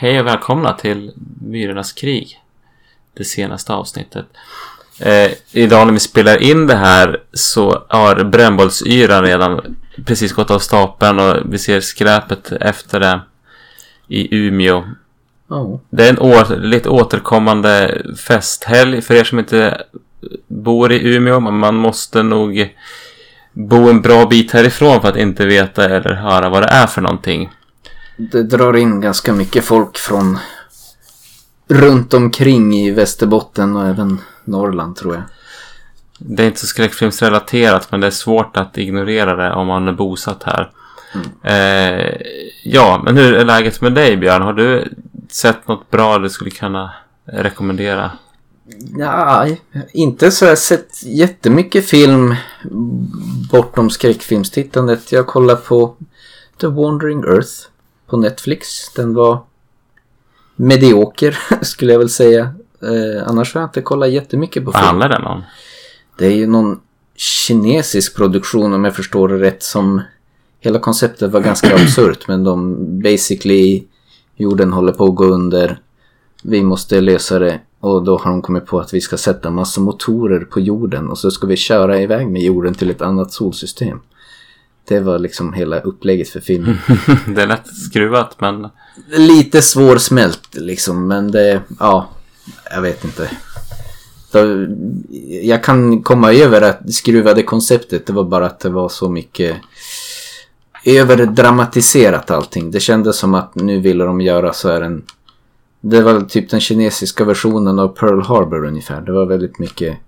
Hej och välkomna till Myrornas krig. Det senaste avsnittet. Eh, idag när vi spelar in det här så har brännbollsyran redan precis gått av stapeln och vi ser skräpet efter det i Umeå. Ja. Det är en år, lite återkommande festhelg för er som inte bor i Umeå. Men man måste nog bo en bra bit härifrån för att inte veta eller höra vad det är för någonting. Det drar in ganska mycket folk från runt omkring i Västerbotten och även Norrland tror jag. Det är inte så skräckfilmsrelaterat men det är svårt att ignorera det om man är bosatt här. Eh, ja, men hur är läget med dig Björn? Har du sett något bra du skulle kunna rekommendera? Nej, inte så jag har sett jättemycket film bortom skräckfilmstittandet. Jag kollar på The Wandering Earth på Netflix. Den var medioker skulle jag väl säga. Eh, annars har jag inte kollat jättemycket på Vad film. handlar den om? Det är ju någon kinesisk produktion om jag förstår det rätt som hela konceptet var ganska absurt men de basically jorden håller på att gå under. Vi måste lösa det och då har de kommit på att vi ska sätta massa motorer på jorden och så ska vi köra iväg med jorden till ett annat solsystem. Det var liksom hela upplägget för filmen. det är lätt skruvat men Lite svårsmält liksom men det, ja, jag vet inte. Då, jag kan komma över att skruvade konceptet, det var bara att det var så mycket överdramatiserat allting. Det kändes som att nu ville de göra så här en... Det var typ den kinesiska versionen av Pearl Harbor ungefär. Det var väldigt mycket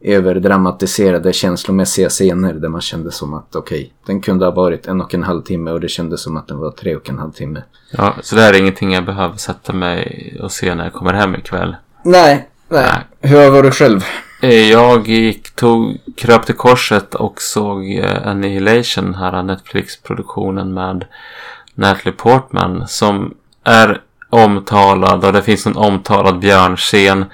överdramatiserade känslomässiga scener där man kände som att okej, den kunde ha varit en och en halv timme och det kändes som att den var tre och en halv timme. ja, så det här är ingenting jag behöver sätta mig och se när jag kommer hem ikväll. Nej, nej. Nej. Hur var du själv? Eh, Jag gick, tog, kröp till korset och såg eh, Annihilation, här Netflix-produktionen med Natalie Portman som är omtalad och det finns en omtalad björnscen.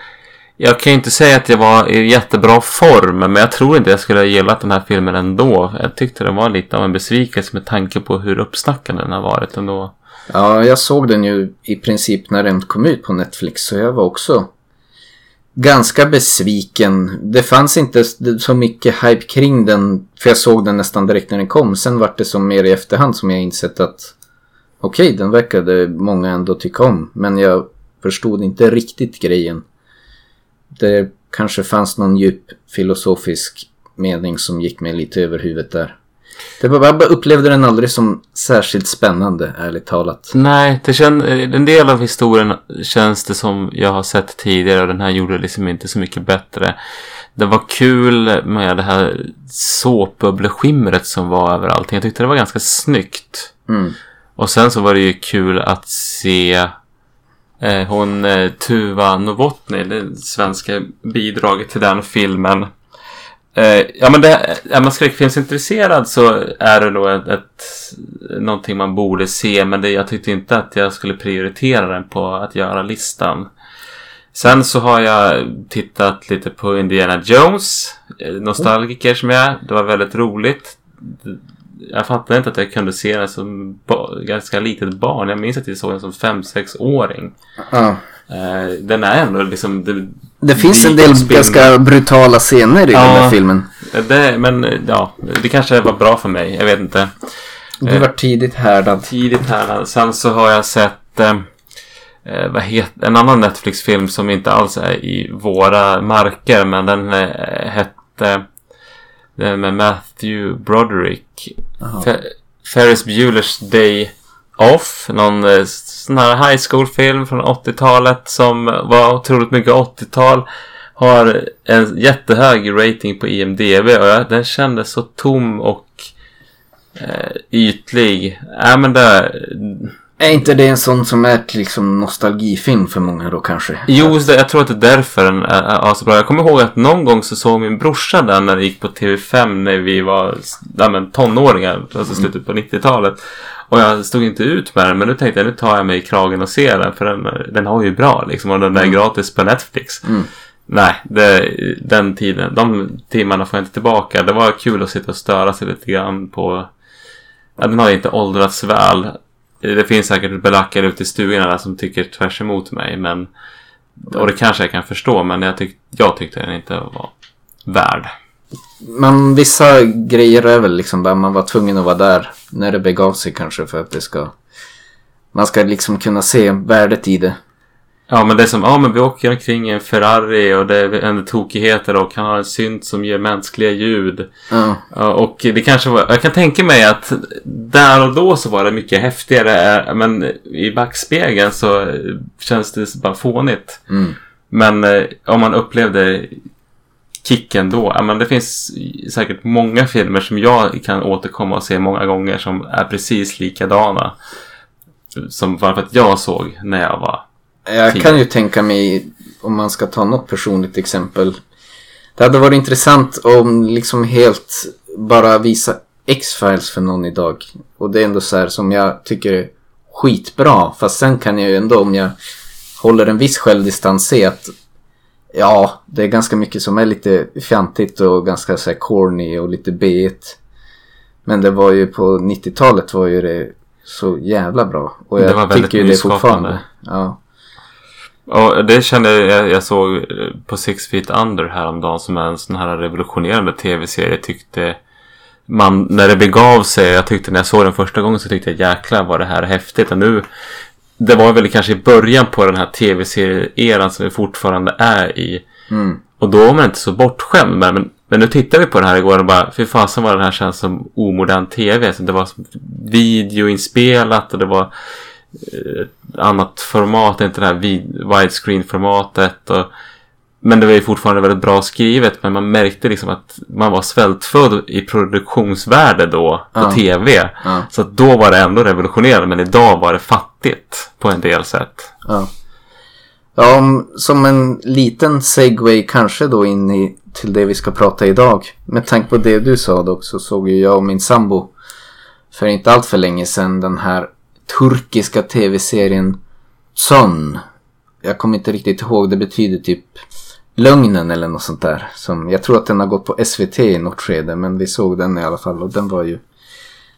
Jag kan ju inte säga att jag var i jättebra form, men jag tror inte jag skulle ha gillat den här filmen ändå. Jag tyckte den var lite av en besvikelse med tanke på hur uppsnackad den har varit ändå. Ja, jag såg den ju i princip när den kom ut på Netflix så jag var också ganska besviken. Det fanns inte så mycket hype kring den för jag såg den nästan direkt när den kom. Sen var det som mer i efterhand som jag insett att okej, den verkade många ändå tycka om. Men jag förstod inte riktigt grejen. Det kanske fanns någon djup filosofisk mening som gick mig lite över huvudet där. Det var, jag upplevde den aldrig som särskilt spännande, ärligt talat. Nej, det kän, en del av historien känns det som jag har sett tidigare och den här gjorde liksom inte så mycket bättre. Det var kul med det här såpbubbleskimret som var över allting. Jag tyckte det var ganska snyggt. Mm. Och sen så var det ju kul att se eh, Eh, hon eh, Tuva Novotny, det svenska bidraget till den filmen. Eh, ja men det, är man skräckfilmsintresserad så är det nog ett, ett, någonting man borde se. Men det, jag tyckte inte att jag skulle prioritera den på att göra listan. Sen så har jag tittat lite på Indiana Jones. Nostalgiker som jag är. Det var väldigt roligt. Jag fattade inte att jag kunde se den som ganska litet barn. Jag minns att jag såg den som 5-6-åring. Ja. Eh, den är ändå liksom... Det, Det finns en del Beatles-filmer. ganska brutala scener i Ja. den här filmen. Det, men eh, ja, det kanske var bra för mig. Jag vet inte. Du var tidigt härdad. Tidigt här. Sen så har jag sett eh, eh, vad heter, en annan Netflix-film som inte alls är i våra marker. Men den eh, hette den med Matthew Broderick. Ferris Bueller's Day Off. Någon eh, sån här high school-film från 80-talet som var otroligt mycket 80-tal. Har en jättehög rating på IMDB och jag, den kändes så tom och eh, ytlig. Äh, men det, är inte det en sån som är liksom nostalgifilm för många då kanske? jo, jag tror att det är därför den är, så bra. Jag kommer ihåg att någon gång så såg min brorsa den när det gick på TV5 när vi var ja, men, tonåringar, alltså slutet på 90-talet. Och jag stod inte ut med den, men nu tänkte jag nu tar jag mig i kragen och ser den, för den, den har ju bra liksom, och den är gratis på Netflix. Mm. Nej, det, den tiden, de timmarna får jag inte tillbaka. Det var kul att sitta och störa sig lite grann på... Ja, den har inte åldrats väl. Eh, det finns säkert belackare ute i stugorna där som tycker tvärs emot mig. Men, och det kanske jag kan förstå, men jag, tyck, jag tyckte den inte var värd. Men vissa grejer är väl liksom där man var tvungen att vara där när det begav sig kanske för att det ska... Man ska liksom kunna se värdet i det. Ja men det är som, ja men vi åker omkring i en Ferrari och det är tokigheter och han har en synt som ger mänskliga ljud. Ja, och det kanske var, jag kan tänka mig att där och då så var det mycket häftigare men i backspegeln så känns det bara fånigt. Mm. Men eh, om man upplevde kicken då, ja men det finns säkert många filmer som jag kan återkomma och se många gånger som är precis likadana. Som bara för att jag såg när jag var Jag kan ju tänka mig, om man ska ta något personligt exempel. Det hade varit intressant om liksom helt bara visa X-Files för någon idag. Och det är ändå så här som jag tycker är skitbra. Fast sen kan jag ju ändå om jag håller en viss självdistans se att ja, det är ganska mycket som är lite fjantigt och ganska så här corny och lite b Men det var ju på 90-talet var ju det så jävla bra. Och jag Det var väldigt tycker ju det fortfarande. Ja. Och det kände jag, jag såg eh, på Six Feet Under häromdagen som är en sån här revolutionerande tv-serie tyckte man, när det begav sig, jag tyckte när jag såg den första gången så tyckte jag jäklar vad det här är häftigt och nu det var väl kanske i början på den här tv-serieeran som vi fortfarande är i Mm. och då var man inte så bortskämd med men, men nu tittade vi på det här igår och bara fy fasen vad det här känns som omodern tv. Så det var videoinspelat och det var ett annat format, inte det här widescreen-formatet. Och, men det var ju fortfarande väldigt bra skrivet. Men man märkte liksom att man var svältfödd i produktionsvärde då på Ja. tv. Ja. Så då var det ändå revolutionerande. Men idag var det fattigt på en del sätt. Ja. Ja, om, som en liten segway kanske då in i, till det vi ska prata idag. Med tanke på det du sa dock så såg ju jag och min sambo för inte allt för länge sedan den här turkiska tv-serien Son. Jag kommer inte riktigt ihåg, det betyder typ Lögnen eller något sånt där. Som, jag tror att den har gått på SVT i något skede men vi såg den i alla fall och den var ju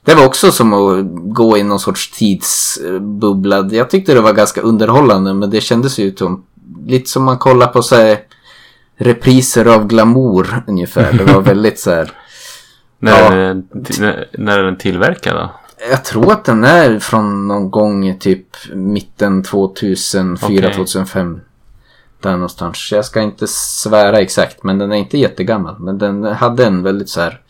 det var också som att gå i någon sorts tidsbubbla. Jag tyckte det var ganska underhållande men det kändes ju som lite som man kollar på så här, repriser av glamour ungefär. Det var väldigt så här. När, Ja. är den när är den tillverkad då? Jag tror att den är från någon gång typ mitten 2004, Okej. 2005. Där någonstans. Jag ska inte svära exakt men den är inte jättegammal. Men den hade en väldigt så här.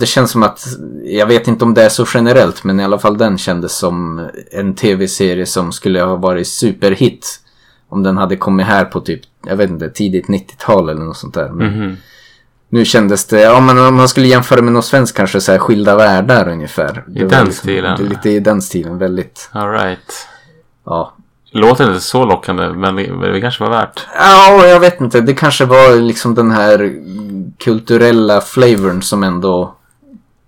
Det känns som att, jag vet inte om det är så generellt men i alla fall den kändes som en tv-serie som skulle ha varit superhit. Om den hade kommit här på typ, jag vet inte, tidigt 90-tal eller något sånt där. Men Mhm. Nu kändes det, ja men om man skulle jämföra med något svenskt kanske så här skilda världar ungefär. I den stilen? det är Lite i den stilen, väldigt, All right. ja. Låter inte så lockande, men det, det kanske var värt. Ja, jag vet inte. Det kanske var liksom den här kulturella flavorn som ändå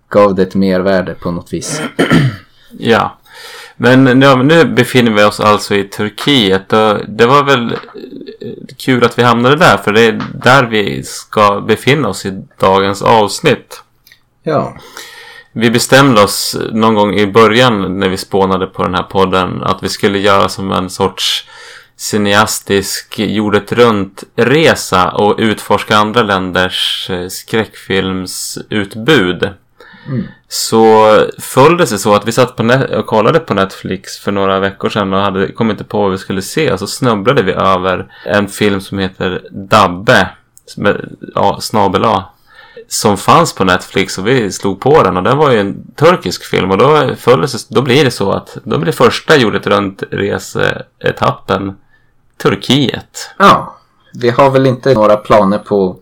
gav det ett mervärde på något vis. Ja. Men ja, nu befinner vi oss alltså i Turkiet och det var väl eh, kul att vi hamnade där för det är där vi ska befinna oss i dagens avsnitt. Ja. Vi bestämde oss någon gång i början när vi spånade på den här podden att vi skulle göra som en sorts cineastisk jordet runt-resa och utforska andra länders eh, skräckfilmsutbud. Så föll det sig så att vi satt på net- och kollade på Netflix för några veckor sedan och hade, kom inte på vad vi skulle se. Så snubblade vi över en film som heter Dabbe. Med ja, snabel A. Som fanns på Netflix och vi slog på den och den var ju en turkisk film och då, föll det sig, då blir det så att då blir första jordet runt reseetappen Turkiet. Ja. Vi har väl inte några planer på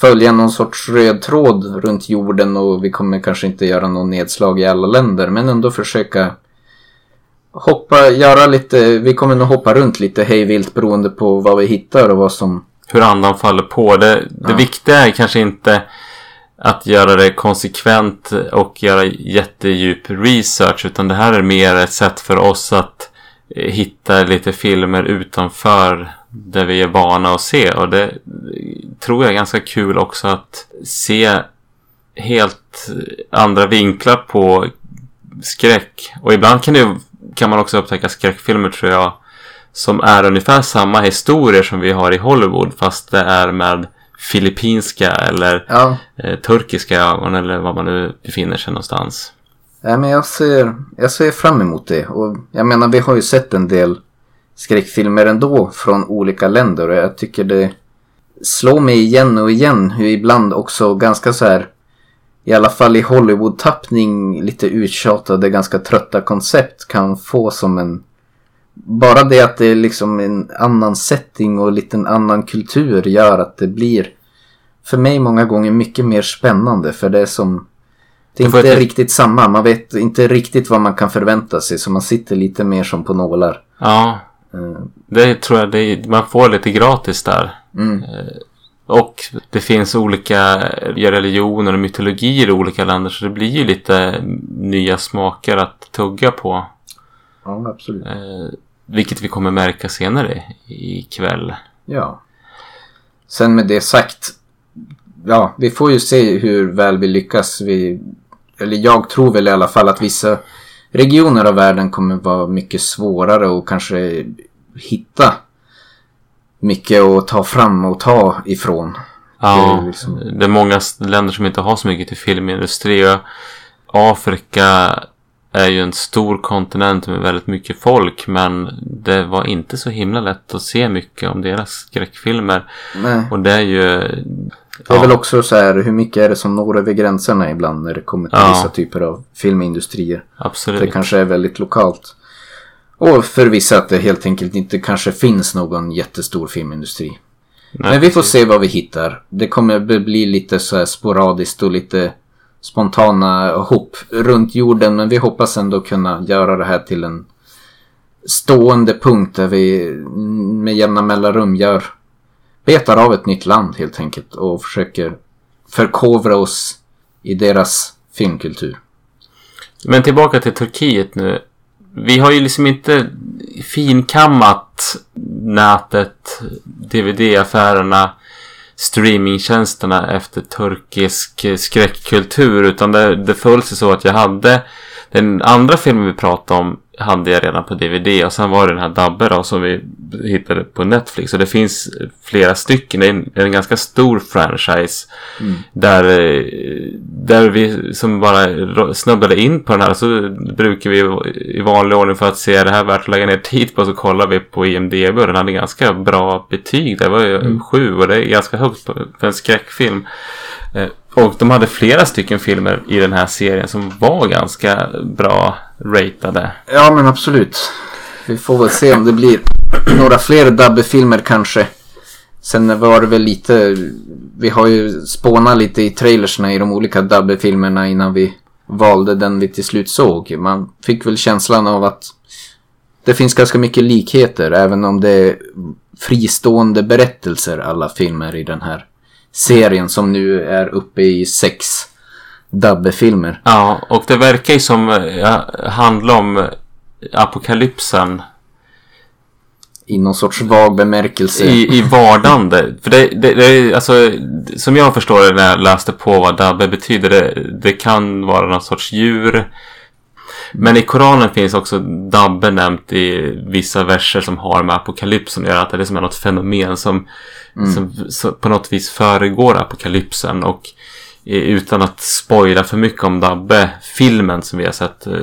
följa någon sorts röd tråd runt jorden och vi kommer kanske inte göra någon nedslag i alla länder men ändå försöka hoppa, göra lite, vi kommer nog hoppa runt lite hejvilt beroende på vad vi hittar och vad som hur andan faller på. Det, det Ja. viktiga är kanske inte att göra det konsekvent och göra jättedjup research utan det här är mer ett sätt för oss att hitta lite filmer utanför där vi är vana att se och det tror jag är ganska kul också att se helt andra vinklar på skräck. Och ibland kan, det, kan man också upptäcka skräckfilmer tror jag. Som är ungefär samma historier som vi har i Hollywood. Fast det är med filippinska eller Ja, eh, turkiska ögon eller var man nu befinner sig någonstans. ja men jag ser, jag ser fram emot det. Och jag menar, vi har ju sett en del skräckfilmer ändå från olika länder. Och jag tycker det slår mig igen och igen hur ibland också ganska så här i alla fall i Hollywood-tappning lite uttjatade, ganska trötta koncept kan få som en... Bara det att det är liksom en annan setting och lite en annan kultur gör att det blir för mig många gånger mycket mer spännande för det är som... Det är inte ett- riktigt samma, man vet inte riktigt vad man kan förvänta sig så man sitter lite mer som på nålar. Ja, det tror jag det, man får lite gratis där. Mm. Och det finns olika religioner och mytologier i olika länder så det blir ju lite nya smaker att tugga på. Ja, absolut. Eh, vilket vi kommer märka senare ikväll. Ja. Sen med det sagt. Ja, vi får ju se hur väl vi lyckas. Vi, eller jag tror väl i alla fall att vissa regioner av världen kommer vara mycket svårare och kanske hitta mycket att ta fram och ta ifrån. Ja, Det är liksom- det är många länder som inte har så mycket till filmindustri. Afrika är ju en stor kontinent med väldigt mycket folk. Men det var inte så himla lätt att se mycket om deras skräckfilmer. Nej. Och det är ju... Det är ja, väl också så här hur mycket är det som når över gränserna ibland när det kommer till Ja. vissa typer av filmindustrier. Absolut. Det kanske är väldigt lokalt. Och för vissa att det helt enkelt inte kanske finns någon jättestor filmindustri. Nej, Men vi får se vad vi hittar. Det kommer bli lite så här sporadiskt och lite spontana hopp runt jorden. Men vi hoppas ändå kunna göra det här till en stående punkt där vi med jämna mellanrum gör betar av ett nytt land helt enkelt och försöker förkovra oss i deras filmkultur. Men tillbaka till Turkiet nu. Vi har ju liksom inte finkammat nätet, DVD-affärerna, streamingtjänsterna efter turkisk skräckkultur. Utan det, det föll sig så att jag hade den andra filmen vi pratade om hade jag redan på DVD och sen var det den här Dabbe då som vi hittade på Netflix. Och det finns flera stycken. Det är en, en ganska stor franchise. Där, eh, där vi som bara snubblade in på den här så brukar vi i vanlig ordning för att se är det här värt att lägga ner tid på så kollar vi på IMDB och den hade ganska bra betyg. Det var ju sju och det är ganska högt för en skräckfilm. Och de hade flera stycken filmer i den här serien som var ganska bra ratade. Ja men absolut. Vi får väl se om det blir några fler Dabbe-filmer kanske. Sen var det väl lite, vi har ju spånat lite i trailersna i de olika Dabbe-filmerna innan vi valde den vi till slut såg. Man fick väl känslan av att det finns ganska mycket likheter även om det är fristående berättelser alla filmer i den här serien som nu är uppe i sex Dabbe-filmer. Ja, och det verkar ju som ja, handla om eh, apokalypsen I någon sorts vag bemärkelse. i, i vardande. För det, det, det är alltså, som jag förstår det när jag läste på vad dabbe betyder, det, det kan vara någon sorts djur. Men i Koranen finns också dabbe nämnt i vissa verser som har med apokalypsen att göra. Att det är som är något fenomen som, som, som på något vis föregår apokalypsen. Och eh, utan att spoila för mycket om dabbe, filmen som vi har sett, eh,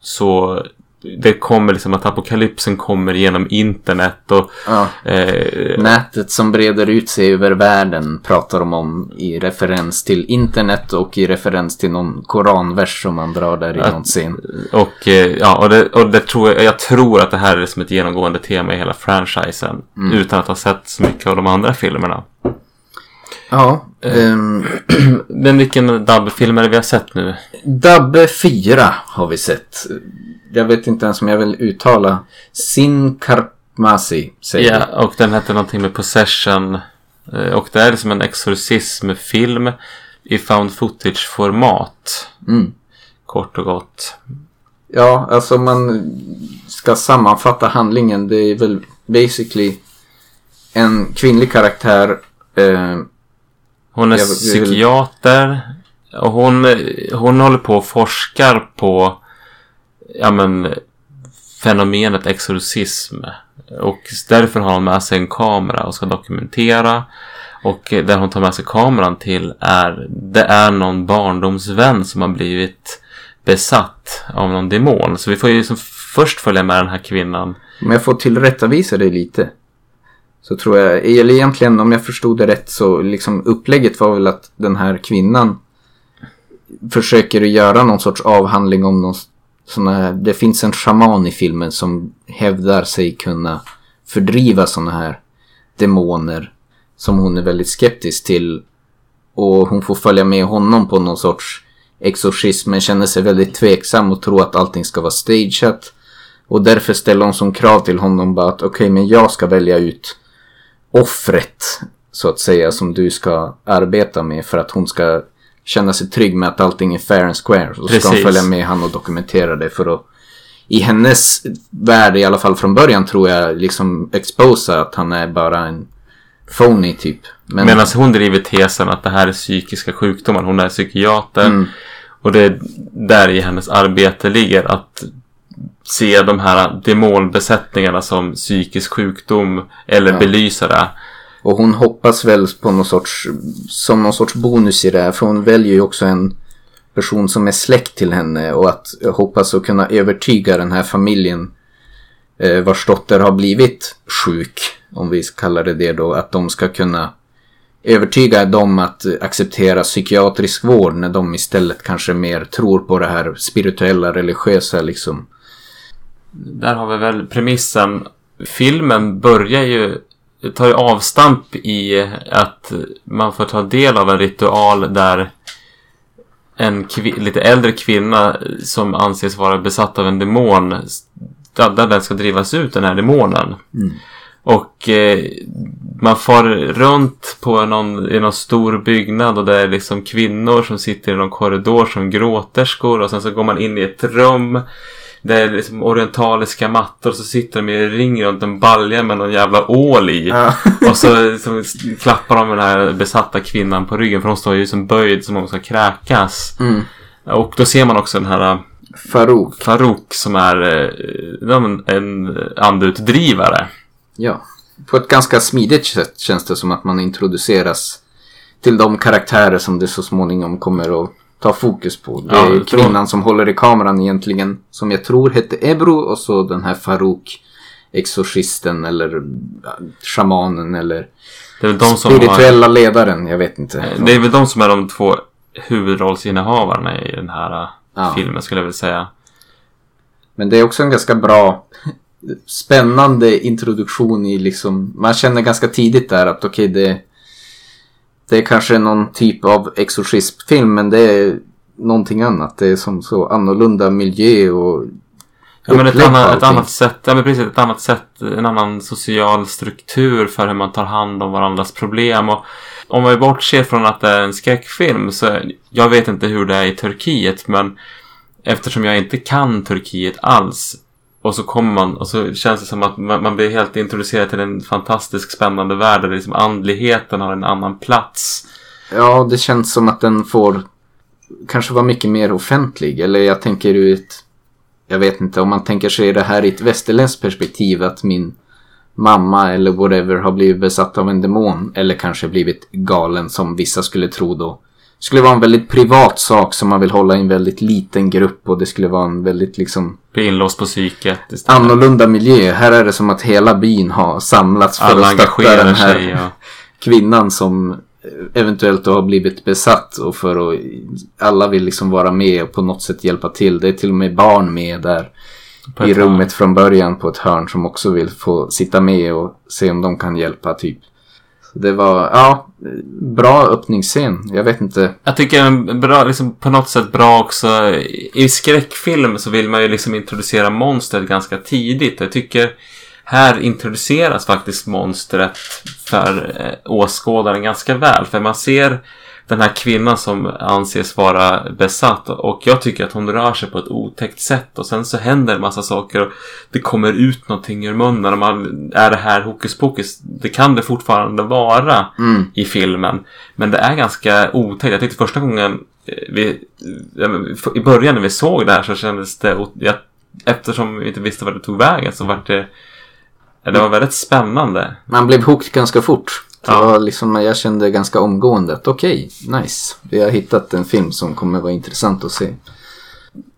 så det kommer liksom att apokalypsen kommer genom internet och Ja. eh, Nätet som breder ut sig över världen pratar de om i referens till internet och i referens till någon koranvers som man drar där i Att- någon scen. Och, eh, ja, och, det, och det tror jag, jag tror att det här är som ett genomgående tema i hela franchisen. Utan att ha sett så mycket av de andra filmerna. Ja. ehm, Men vilken Dabbe-film är det vi har sett nu? Dabbe 4 har vi sett. Jag vet inte ens om jag vill uttala. Sin Karmasi säger Ja, och den hette någonting med Possession. Eh, Och det är liksom en exorcismfilm i found footage-format. Mm. Kort och gott. Ja, alltså man ska sammanfatta handlingen. Det är väl basically en kvinnlig karaktär. Eh, Hon är Jag psykiater. Och hon, hon håller på och forskar på ja, men, fenomenet exorcism. Och därför har hon med sig en kamera och ska dokumentera. Och där hon tar med sig kameran till är det är någon barndomsvän som har blivit besatt av någon demon. Så vi får ju liksom först följa med den här kvinnan. Om jag får tillrättavisa dig lite. Så tror jag, eller egentligen om jag förstod det rätt så liksom upplägget var väl att den här kvinnan försöker göra någon sorts avhandling om någon sån här, det finns en shaman i filmen som hävdar sig kunna fördriva såna här demoner som hon är väldigt skeptisk till. Och hon får följa med honom på någon sorts exorcism men känner sig väldigt tveksam och tror att allting ska vara stageat. Och därför ställer hon som krav till honom bara att okej okay, men jag ska välja ut offret så att säga som du ska arbeta med för att hon ska känna sig trygg med att allting är fair and square. Så ska hon följa med han och dokumentera det för att i hennes värld i alla fall från början tror jag liksom exposa att han är bara en phony typ. Men... Medan hon driver tesen att det här är psykiska sjukdomar. Hon är psykiater. Mm. Och det är där i hennes arbete ligger att se de här demonbesättningarna som psykisk sjukdom eller ja. belysa det. Och hon hoppas väl på någon sorts, som någon sorts bonus i det här. För hon väljer ju också en person som är släkt till henne och att hoppas att kunna övertyga den här familjen eh, vars dotter har blivit sjuk, om vi kallar det det då, att de ska kunna övertyga dem att acceptera psykiatrisk vård när de istället kanske mer tror på det här spirituella, religiösa liksom. Där har vi väl premissen. Filmen börjar ju tar ju avstamp i att man får ta del av en ritual där en lite äldre kvinna som anses vara besatt av en demon där den ska drivas ut, den här demonen. Mm. Och eh, man far runt på någon, i någon stor byggnad och det är liksom kvinnor som sitter i någon korridor som gråterskor och sen så går man in i ett rum det är liksom orientaliska mattor och så sitter de i ring runt en balja med någon jävla ål i. Ja. och så, så klappar de den här besatta kvinnan på ryggen för hon står ju som böjd som om hon ska kräkas. Mm. Och då ser man också den här äh, Farouk. Farouk som är äh, en, en andeutdrivare. Ja. På ett ganska smidigt sätt känns det som att man introduceras till de karaktärer som det så småningom kommer att ta fokus på. Det är kvinnan som håller i kameran egentligen. Som jag tror hette Ebro och så den här Farouk. Exorcisten eller shamanen eller det är de som spirituella har... ledaren. Jag vet inte. Det är väl de som är de två huvudrollsinnehavarna i den här ja. filmen skulle jag vilja säga. Men det är också en ganska bra spännande introduktion i liksom. Man känner ganska tidigt där att okej okay, det det är kanske någon typ av exorcismfilm men det är någonting annat. Det är som så annorlunda miljö och Ja men ett, annat, ett annat sätt, ja men precis ett annat sätt, en annan social struktur för hur man tar hand om varandras problem. Och om vi bortser från att det är en skräckfilm så jag vet inte hur det är i Turkiet men eftersom jag inte kan Turkiet alls och så kommer man och så känns det som att man, man blir helt introducerad till en fantastisk spännande värld där liksom andligheten har en annan plats. Ja, det känns som att den får kanske vara mycket mer offentlig. Eller jag tänker ur ett... Jag vet inte, om man tänker sig det här i ett västerländskt perspektiv att min mamma eller whatever har blivit besatt av en demon. Eller kanske blivit galen som vissa skulle tro då skulle vara en väldigt privat sak som man vill hålla i en väldigt liten grupp och det skulle vara en väldigt liksom... Bli inlåst på psyket istället. Annorlunda miljö. Här är det som att hela byn har samlats för Alla att stötta den här sig, ja. kvinnan som eventuellt har blivit besatt och för att alla vill liksom vara med och på något sätt hjälpa till. Det är till och med barn med där i rummet hörn. från början på ett hörn som också vill få sitta med och se om de kan hjälpa typ. Det var, ja, bra öppningsscen. Jag vet inte. Jag tycker bra, liksom på något sätt bra också. I skräckfilm så vill man ju liksom introducera monstret ganska tidigt. Jag tycker här introduceras faktiskt monstret för eh, åskådaren ganska väl. För man ser den här kvinnan som anses vara besatt. Och jag tycker att hon rör sig på ett otäckt sätt. Och sen så händer en massa saker. Och det kommer ut någonting ur munnen. Och man, är det här hokus pokus? Det kan det fortfarande vara mm. i filmen. Men det är ganska otäckt. Jag tyckte första gången eh, vi, men I början när vi såg det här så kändes det... o- Ja, eftersom vi inte visste vart det tog vägen så var det... Det var väldigt spännande. Man blev hooked ganska fort. Det Ja. liksom, jag kände ganska omgående att okej, nice. Vi har hittat en film som kommer vara intressant att se.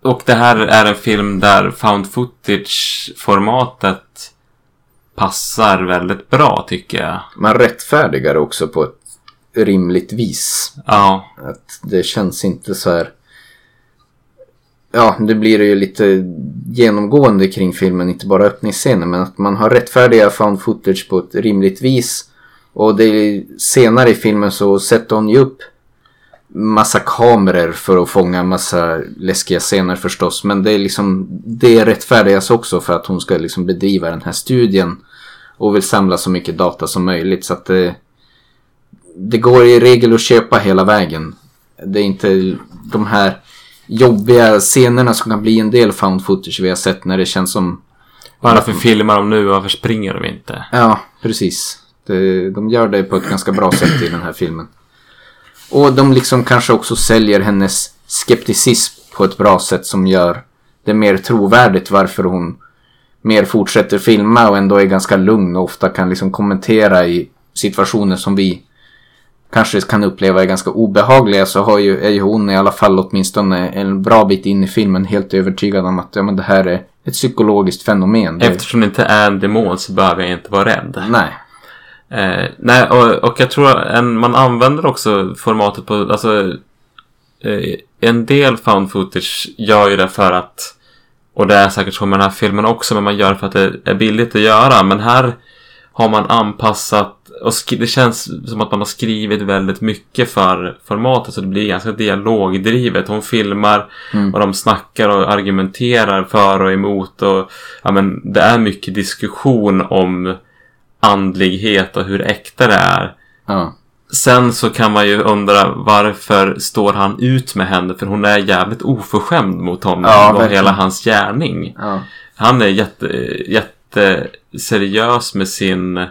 Och det här är en film där found footage-formatet passar väldigt bra tycker jag. Man rättfärdigar också på ett rimligt vis. Ja, Att det känns inte så här... Ja, det blir ju lite genomgående kring filmen, inte bara öppningsscenen, men att man har rättfärdiga found footage på ett rimligt vis. Och det senare i filmen så sätter hon ju upp massa kameror för att fånga massa läskiga scener förstås. Men det är liksom, det rättfärdigas också för att hon ska liksom bedriva den här studien och vill samla så mycket data som möjligt. Så att det, det går i regel att köpa hela vägen. Det är inte de här jobbiga scenerna som kan bli en del found footage vi har sett när det känns som... varför filmar de nu? Varför springer de inte? Ja, precis. Det, de gör det på ett ganska bra sätt i den här filmen. Och de liksom kanske också säljer hennes skepticism på ett bra sätt som gör det mer trovärdigt varför hon mer fortsätter filma och ändå är ganska lugn och ofta kan liksom kommentera i situationer som vi kanske kan uppleva är ganska obehagliga så har ju, är ju hon i alla fall åtminstone en bra bit in i filmen helt övertygad om att ja, men det här är ett psykologiskt fenomen. Eftersom det inte är en demon så behöver jag inte vara rädd. Nej. Eh, nej, och, och jag tror en, man använder också formatet på, alltså eh, en del found footage gör ju det för att, och det är säkert så med den här filmen också, men man gör det för att det är billigt att göra. Men här har man anpassat, och det känns som att man har skrivit väldigt mycket för formatet, så det blir ganska dialogdrivet. Hon filmar Mm. och de snackar och argumenterar för och emot och ja men det är mycket diskussion om andlighet och hur äkta det är. Ja. Sen så kan man ju undra varför står han ut med henne? För hon är jävligt oförskämd mot honom Ja, och hela hans gärning. Ja. Han är jätte, jätte seriös med sin...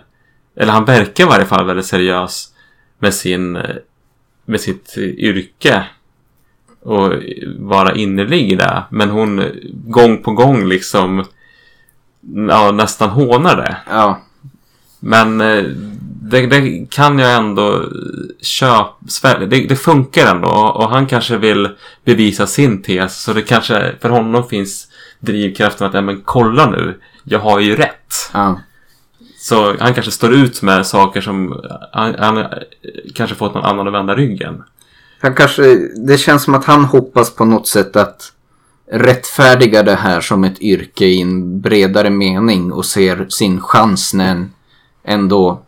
Eller han verkar i varje fall väldigt seriös med sin... Med sitt yrke. Och vara innerlig i det. Men hon gång på gång liksom... Ja, nästan hånar det. Ja. Men eh, det, det kan jag ändå köpa. Det, det funkar ändå. Och han kanske vill bevisa sin tes. Så det kanske för honom finns drivkraften att, ja men kolla nu. Jag har ju rätt. Ja. Så han kanske står ut med saker som han, han kanske fått någon annan att vända ryggen. Han kanske, det känns som att han hoppas på något sätt att rättfärdiga det här som ett yrke i en bredare mening och ser sin chans när en ändå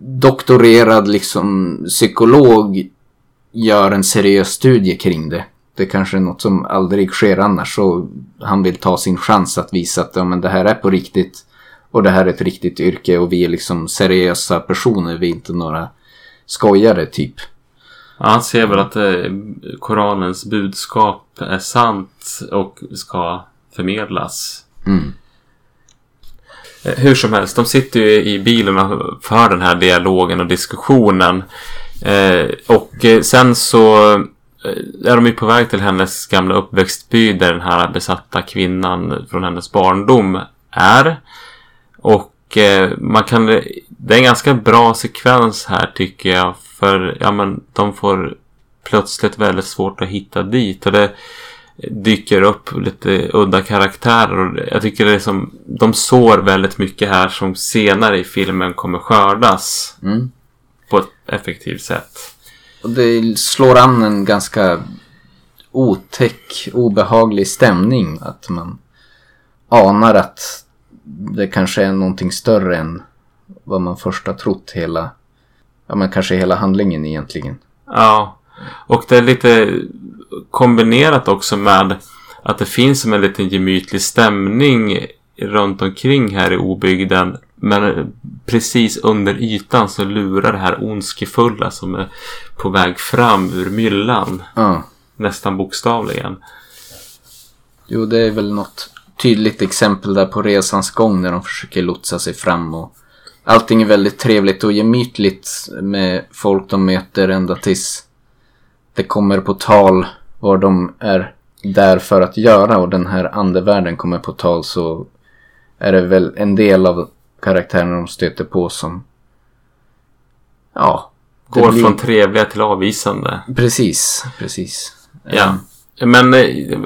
doktorerad liksom psykolog gör en seriös studie kring det. Det kanske är något som aldrig sker annars så han vill ta sin chans att visa att ja, men det här är på riktigt och det här är ett riktigt yrke och vi är liksom seriösa personer, vi är inte några skojare typ. Ja, han ser väl att eh, Koranens budskap är sant och ska förmedlas. Mm. Eh, hur som helst, de sitter ju i bilen och för den här dialogen och diskussionen. Eh, och eh, sen så eh, är de ju på väg till hennes gamla uppväxtby där den här besatta kvinnan från hennes barndom är. Och eh, man kan... Det är en ganska bra sekvens här tycker jag. För ja, men de får plötsligt väldigt svårt att hitta dit. Och det dyker upp lite udda karaktärer. Och jag tycker det är som... De sår väldigt mycket här som senare i filmen kommer skördas. Mm. På ett effektivt sätt. Och det slår an en ganska otäck, obehaglig stämning. Att man anar att det kanske är någonting större än vad man först har trott hela, ja men kanske hela handlingen egentligen. Ja. Och det är lite kombinerat också med att det finns som en liten gemytlig stämning runt omkring här i obygden. Men precis under ytan så lurar det här ondskefulla som är på väg fram ur myllan. Ja. Nästan bokstavligen. Jo, det är väl något tydligt exempel där på resans gång när de försöker lotsa sig fram och allting är väldigt trevligt och gemytligt med folk de möter ända tills det kommer på tal vad de är där för att göra och den här andevärlden kommer på tal så är det väl en del av karaktärerna de stöter på som ja. Går blir- från trevliga till avvisande. Precis, precis. Ja. Men eh,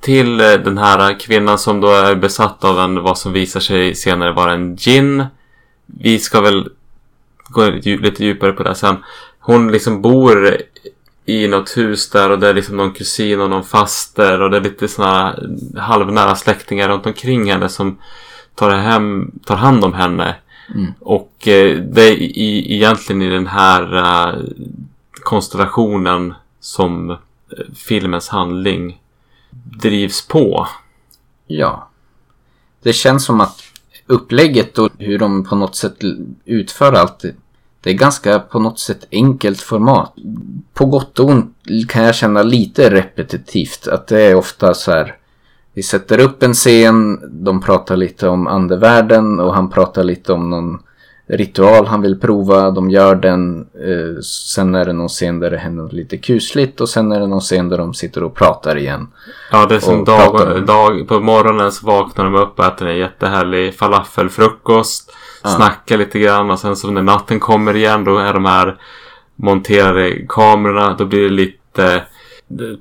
till eh, den här kvinnan som då är besatt av en, vad som visar sig senare vara en gin. Vi ska väl gå lite djupare på det sen. Hon liksom bor i något hus där och det är liksom någon kusin och någon faster och det är lite såna halvnära släktingar runt omkring henne som tar, hem, tar hand om henne. Mm. Och eh, det är i, egentligen i den här eh, konstellationen som eh, filmens handling drivs på. Ja. Det känns som att upplägget och hur de på något sätt utför allt det- är ganska på något sätt enkelt format. På gott och ont kan jag känna lite repetitivt. Att det är ofta så här. Vi sätter upp en scen, de pratar lite om andevärlden och han pratar lite om någon ritual han vill prova. De gör den. Eh, sen är det någon scen där det händer lite kusligt och sen är det någon scen där de sitter och pratar igen. Ja, det är som dag, dag, på morgonen så vaknar de upp och äter en jättehärlig falafelfrukost. Ja. Snackar lite grann och sen så när natten kommer igen då är de här monterade kamerorna. Då blir det lite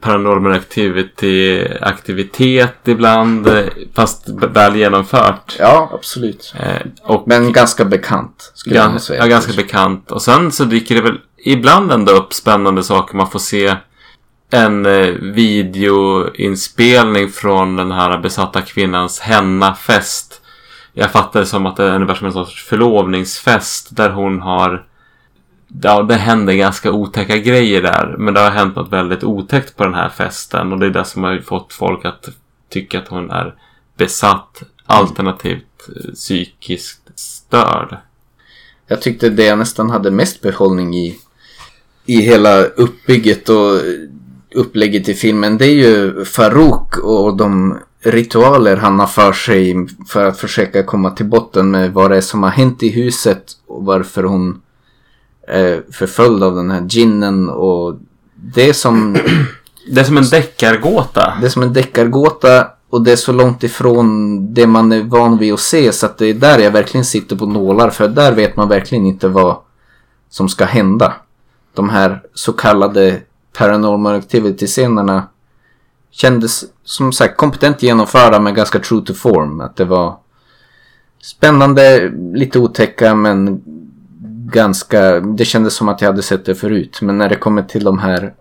paranormal activity, aktivitet ibland. Fast väl genomfört. Ja, absolut. Eh, och Men ganska bekant. Skulle Gan- säga. ja, ganska bekant. Och sen så dyker det väl ibland ändå upp spännande saker. Man får se en eh, videoinspelning från den här besatta kvinnans hennafest. Jag fattar det som att det är ungefär som en sorts förlovningsfest där hon har Ja, det händer ganska otäcka grejer där. Men det har hänt något väldigt otäckt på den här festen. Och det är det som har fått folk att tycka att hon är besatt. Alternativt eh, psykiskt störd. Jag tyckte det jag nästan hade mest behållning i i hela uppbygget och upplägget i filmen det är ju Farouk och de ritualer han har för sig för att försöka komma till botten med vad det är som har hänt i huset och varför hon är förföljd av den här ginnen och det är som Det är som en deckargåta. Det är som en deckargåta och det är så långt ifrån det man är van vid att se så att det är där jag verkligen sitter på nålar för där vet man verkligen inte vad som ska hända. De här så kallade paranormal activity-scenerna kändes som sagt kompetent genomförda men ganska true to form. Att det var spännande, lite otäcka men ganska, det kändes som att jag hade sett det förut. Men när det kommer till de här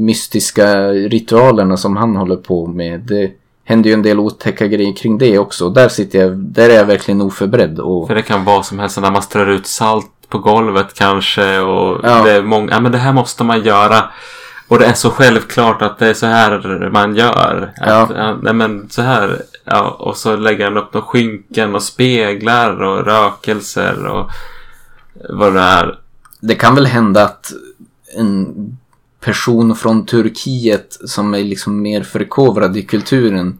mystiska ritualerna som han håller på med. Det händer ju en del otäcka grejer kring det också. Där sitter jag, där är jag verkligen oförberedd. Och, För det kan vara som helst när man strör ut salt på golvet kanske. Och Ja. det är många, ja men det här måste man göra. Och det är så självklart att det är så här man gör. Att, ja. nej men så här. Ja, och så lägger han upp några skynken och speglar och rökelser och vad det är. det kan väl hända att en person från Turkiet som är liksom mer förkovrad i kulturen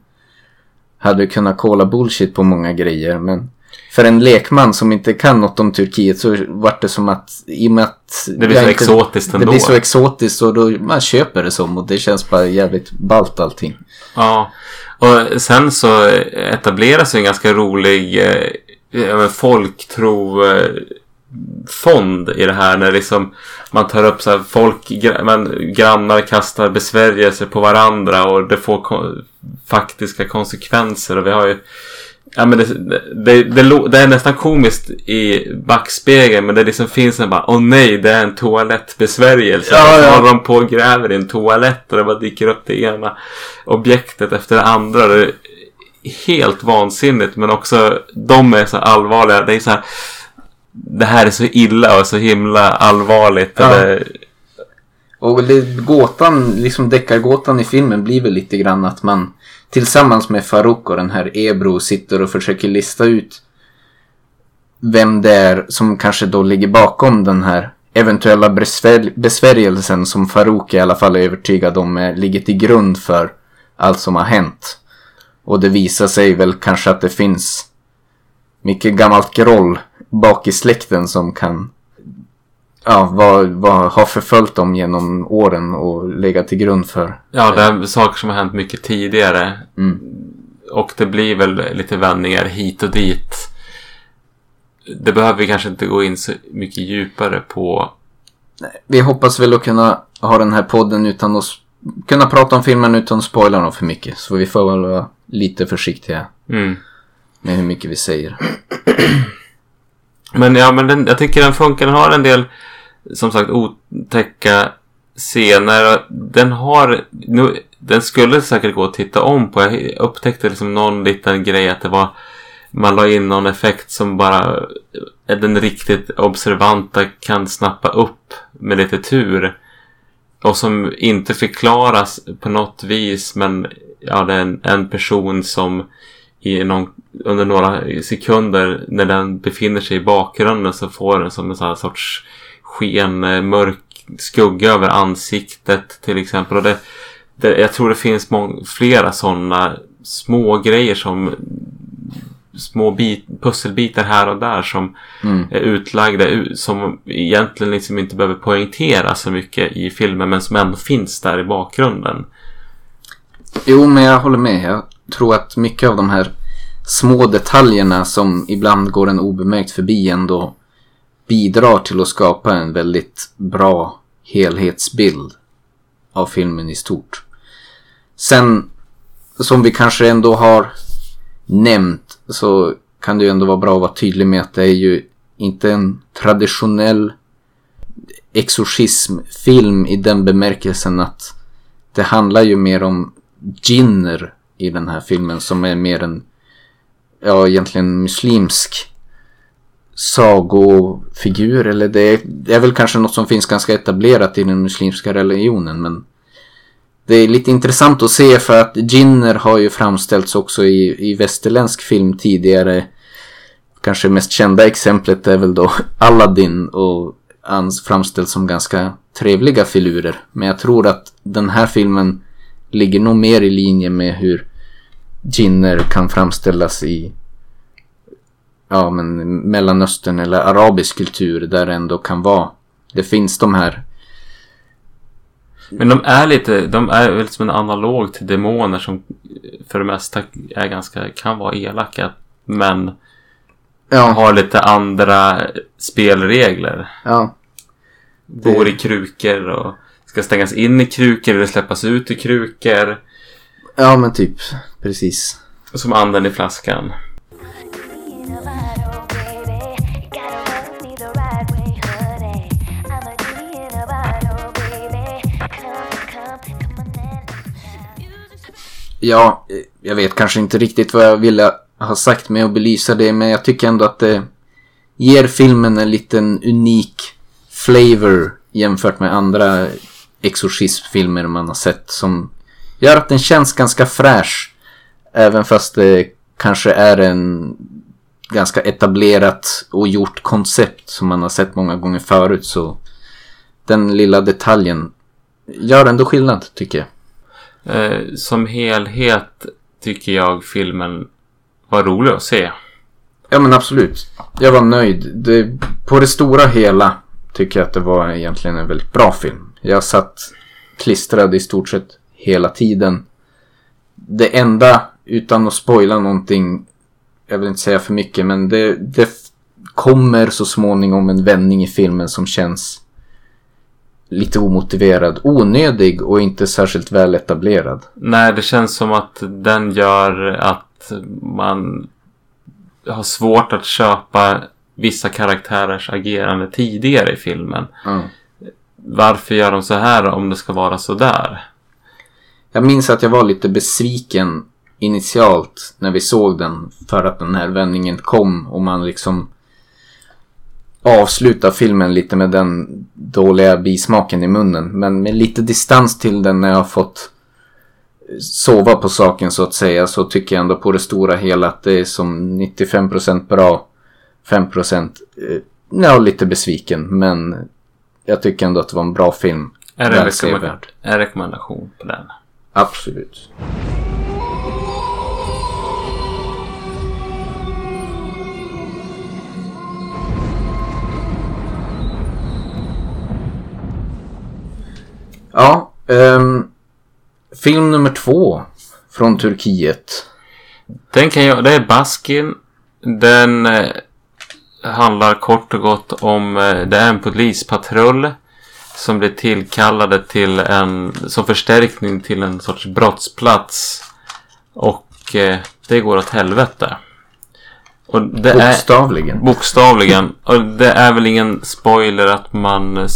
hade kunnat kolla bullshit på många grejer. Men för en lekman som inte kan något om Turkiet så vart det som att i och med att Det blir så inte- exotiskt Det ändå. blir så exotiskt och då man köper det som och det känns bara jävligt ballt allting. Ja, och sen så etableras en ganska rolig eh, folktro eh, fond i det här när liksom man tar upp så här folk, man, grannar kastar besvärjelser på varandra och det får ko- faktiska konsekvenser och vi har ju Ja men det, det, det, det är nästan komiskt i backspegeln men det liksom finns en bara Åh nej det är en toalettbesvärjelse. Ja, och så ja. håller de på och gräver i en toalett och det bara dyker upp det ena objektet efter det andra. Det är helt vansinnigt men också de är så allvarliga. Det är så här Det här är så illa och så himla allvarligt. Ja. Det, Och det, gåtan, liksom deckargåtan i filmen blir väl lite grann att man tillsammans med Farouk och den här Ebro sitter och försöker lista ut vem det är som kanske då ligger bakom den här eventuella besvär, besvärjelsen som Farouk i alla fall är övertygad om är, ligger till grund för allt som har hänt. Och det visar sig väl kanske att det finns mycket gammalt groll bak i släkten som kan ja, vad, vad har förföljt dem genom åren och legat till grund för. Ja, det är saker som har hänt mycket tidigare. Mm. Och det blir väl lite vändningar hit och dit. Det behöver vi kanske inte gå in så mycket djupare på. Vi hoppas väl att kunna ha den här podden utan att kunna prata om filmen utan att spoila dem för mycket. Så vi får väl vara lite försiktiga Mm. med hur mycket vi säger. Men ja, men den, jag tycker den funkar. Den har en del, som sagt, otäcka scener. Den har, nu, den skulle säkert gå att titta om på. Jag upptäckte liksom någon liten grej att det var, man la in någon effekt som bara eh, den riktigt observanta kan snappa upp med lite tur. Och som inte förklaras på något vis, men ja, det är en, en person som i någon, under några sekunder när den befinner sig i bakgrunden så får den som en sån här sorts sken, eh, mörk skugga över ansiktet till exempel. Och det, det, jag tror det finns mång, flera sådana små grejer som små bit, pusselbitar här och där som Mm. är utlagda som egentligen liksom inte behöver poängteras så mycket i filmen men som ändå finns där i bakgrunden. Jo, men jag håller med. Jag tror att mycket av de här små detaljerna som ibland går en obemärkt förbi ändå bidrar till att skapa en väldigt bra helhetsbild av filmen i stort. Sen, som vi kanske ändå har nämnt, så kan det ju ändå vara bra att vara tydlig med att det är ju inte en traditionell exorcismfilm i den bemärkelsen att det handlar ju mer om jinner i den här filmen som är mer en, ja egentligen muslimsk sagofigur. Eller det är, det är väl kanske något som finns ganska etablerat i den muslimska religionen. Men det är lite intressant att se för att jinner har ju framställts också i, i västerländsk film tidigare. Kanske mest kända exemplet är väl då Aladdin och han framställs som ganska trevliga filurer. Men jag tror att den här filmen ligger nog mer i linje med hur jinner kan framställas i ja, men Mellanöstern eller arabisk kultur där det ändå kan vara. Det finns de här. Men de är lite, de är väl som en analog till demoner som för det mesta är ganska, kan vara elaka. Men Ja, har lite andra spelregler. ja, Bor i krukor och ska stängas in i krukor eller släppas ut i krukor. ja men typ precis. Som anden i flaskan. Ja, eh, jag vet kanske inte riktigt vad jag ville ha sagt med att belysa det, men jag tycker ändå att det ger filmen en liten unik flavor jämfört med andra exorcismfilmer man har sett som gör att den känns ganska fräsch. Även fast det kanske är en ganska etablerat och gjort koncept som man har sett många gånger förut så den lilla detaljen gör ändå skillnad tycker jag. Eh, som helhet tycker jag filmen var rolig att se. Ja men absolut. Jag var nöjd. Det, på det stora hela tycker jag att det var egentligen en väldigt bra film. Jag satt klistrad i stort sett hela tiden. Det enda, utan att spoila någonting, jag vill inte säga för mycket, men det, det kommer så småningom en vändning i filmen som känns lite omotiverad, onödig och inte särskilt väl etablerad. Nej, det känns som att den gör att man har svårt att köpa vissa karaktärers agerande tidigare i filmen. Ja. Varför gör de så här om det ska vara så där? Jag minns att jag var lite besviken initialt när vi såg den för att den här vändningen kom och man liksom avslutar filmen lite med den dåliga bismaken i munnen. Men med lite distans till den när jag har fått sova på saken så att säga så tycker jag ändå på det stora hela att det är som 95% bra, 5% eh, ja, lite besviken. Men jag tycker ändå att det var en bra film. En rekommendation på den? Absolut. Ehm, film nummer två från Turkiet. Den kan jag, det är Baskin. Den eh, handlar kort och gott om, eh, det är en polispatrull som blir tillkallade till en, som förstärkning till en sorts brottsplats. Och eh, det går åt helvete. Och det är Bokstavligen. bokstavligen. Och det är väl ingen spoiler att man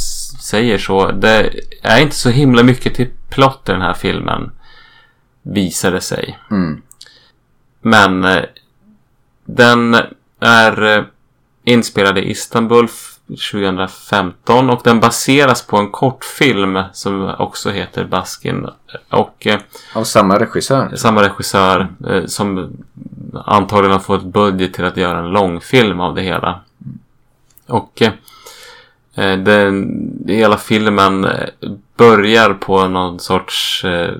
säger så. Det är inte så himla mycket till plott i den här filmen. Visar det sig. Mm. Men eh, den är eh, inspelad i Istanbul f- 2015 och den baseras på en kortfilm som också heter Baskin. Och eh, Av samma regissör. samma regissör som antagligen har fått budget till att göra en långfilm av det hela. Och Eh, den, hela filmen eh, börjar på någon sorts eh,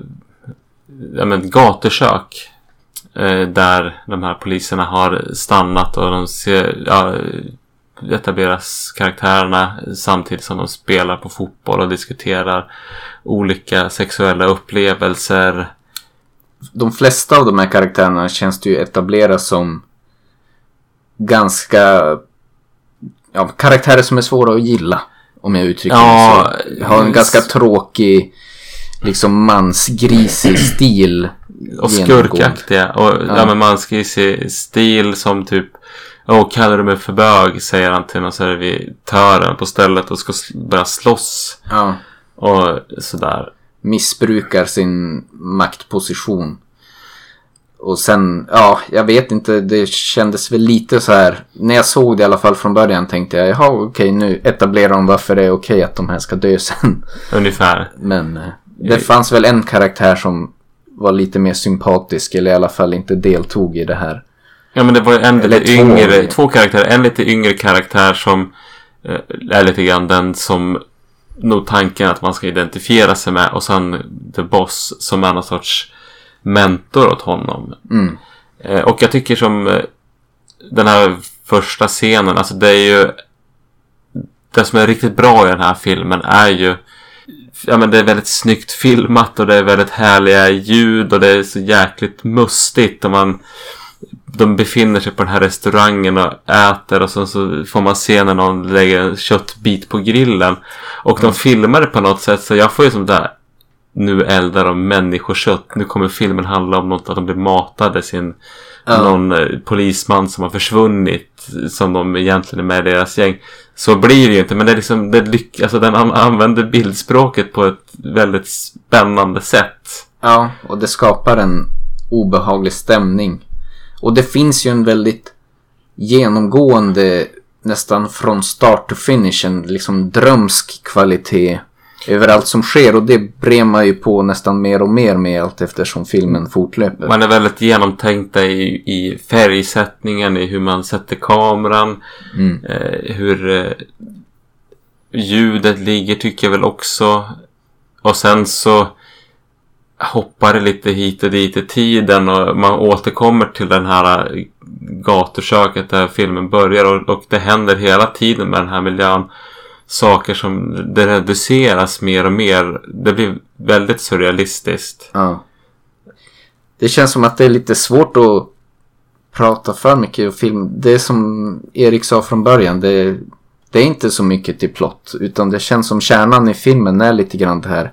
ja, men gatukök. Eh, där de här poliserna har stannat och de ser, ja, etableras karaktärerna samtidigt som de spelar på fotboll och diskuterar olika sexuella upplevelser. De flesta av de här karaktärerna känns det ju etableras som ganska ja, karaktärer som är svåra att gilla. Om jag uttrycker Ja, mig så. Har en ganska tråkig liksom mansgrisig stil. Och skurkaktiga. Och ja. Ja. men man ska ju se stil som typ Åh, kallar du mig för bög? Säger han till någon servitören på stället och ska börja slåss. Ja. Och sådär. Missbrukar sin maktposition. Och sen, ja, jag vet inte, det kändes väl lite så här. När jag såg det i alla fall från början tänkte jag, jaha okej nu etablerar de varför det är okej att de här ska dö sen. Ungefär. Men eh, det fanns väl en karaktär som var lite mer sympatisk eller i alla fall inte deltog i det här. Ja men det var en Eller lite två. yngre, två karaktärer. En lite yngre karaktär som eh, är lite grann den som nog tanken att man ska identifiera sig med. Och sen The Boss som är någon sorts mentor åt honom. Mm. Eh, och jag tycker som eh, den här första scenen, alltså det är ju det som är riktigt bra i den här filmen är ju Ja men det är väldigt snyggt filmat och det är väldigt härliga ljud och det är så jäkligt mustigt och man De befinner sig på den här restaurangen och äter och sen så får man se när någon lägger en köttbit på grillen Och de filmar det på något sätt så jag får ju som där Nu eldar de människokött. Nu kommer filmen handla om något att de blir matade sin Ja. någon eh, polisman som har försvunnit som de egentligen är med i deras gäng. Så blir det ju inte, men det är liksom, det lyck, alltså den an- använder bildspråket på ett väldigt spännande sätt. Ja, och det skapar en obehaglig stämning. Och det finns ju en väldigt genomgående, nästan från start to finish, en liksom drömsk kvalitet över allt som sker. Och det bremar ju på nästan mer och mer med allt eftersom filmen fortlöper. Man är väldigt genomtänkta i, i färgsättningen, i hur man sätter kameran, Mm. eh, hur eh, ljudet ligger tycker jag väl också. Och sen så hoppar det lite hit och dit i tiden och man återkommer till den här eh, gatuköket där filmen börjar och, och det händer hela tiden med den här miljön saker som det reduceras mer och mer. Det blir väldigt surrealistiskt. Ja. Det känns som att det är lite svårt att prata för mycket om film. Det är som Erik sa från början. Det, det är inte så mycket till plott. Utan det känns som kärnan i filmen är lite grann det här